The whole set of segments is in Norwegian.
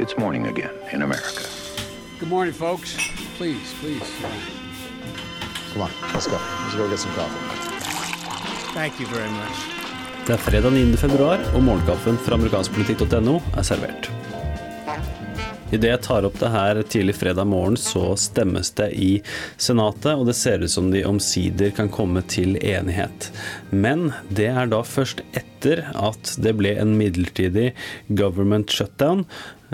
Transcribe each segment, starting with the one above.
It's morning again in America. Good morning, folks. Please, please. Come on, let's go. Let's go get some coffee. Thank you very much. Det er fredag 9. februar, og morgenkaffen fra amerikanskpolitikk.no er servert. Idet jeg tar opp det her tidlig fredag morgen, så stemmes det i Senatet, og det ser ut som de omsider kan komme til enighet. Men det er da først etter at det ble en midlertidig government shutdown,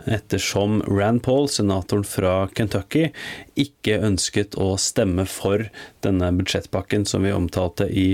ettersom Rand Paul, senatoren fra Kentucky, ikke ønsket å stemme for denne budsjettpakken som vi omtalte i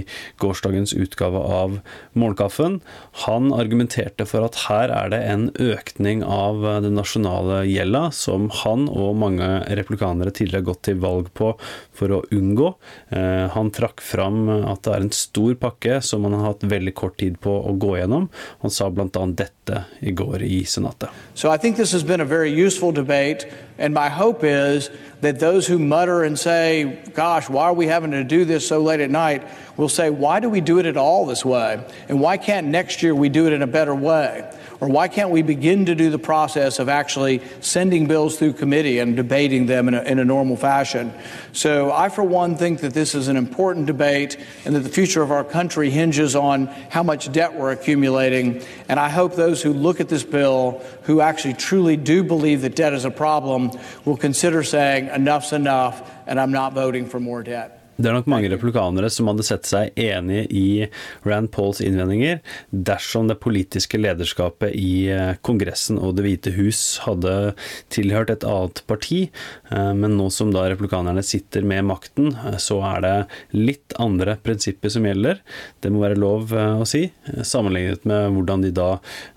gårsdagens utgave av Morgenkaffen. Han argumenterte for at her er det en økning av den nasjonale gjelda, som han og mange replikanere tidligere har gått til valg på for å unngå. Eh, han trakk fram at det er en stor pakke som han har hatt veldig kort tid på å gå gjennom. Han sa bl.a. dette i går i Senatet. So I think this has been a very useful debate, and my hope is that those who mutter and say, Gosh, why are we having to do this so late at night? will say, Why do we do it at all this way? And why can't next year we do it in a better way? Or why can't we begin to do the process of actually sending bills through committee and debating them in a, in a normal fashion? So, I, for one, think that this is an important debate and that the future of our country hinges on how much debt we're accumulating. And I hope those who look at this bill, who actually truly do believe that debt is a problem, will consider saying, enough's enough, and I'm not voting for more debt. Det er nok mange republikanere som hadde sett seg enig i Rand Pauls innvendinger dersom det politiske lederskapet i eh, Kongressen og Det hvite hus hadde tilhørt et annet parti. Eh, men nå som da republikanerne sitter med makten, eh, så er det litt andre prinsipper som gjelder. Det må være lov å si, sammenlignet med hvordan de da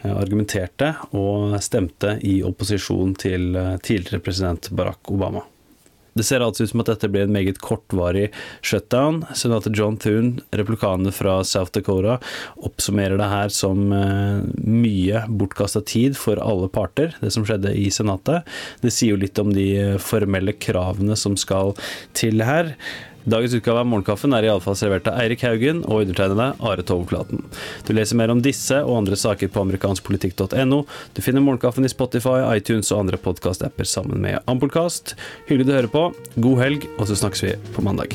argumenterte og stemte i opposisjon til tidligere president Barack Obama. Det ser altså ut som at dette blir en meget kortvarig shutdown. Senator John Thune, replikaner fra South Dakota, oppsummerer det her som uh, mye bortkasta tid for alle parter, det som skjedde i Senatet. Det sier jo litt om de formelle kravene som skal til her. Dagens utgave av Morgenkaffen er iallfall servert av Eirik Haugen og undertegnede Are Tovklaten. Du leser mer om disse og andre saker på amerikanskpolitikk.no. Du finner Morgenkaffen i Spotify, iTunes og andre podkastapper sammen med Ampolkast. Hyggelig du hører på. God helg, og så snakkes vi på mandag.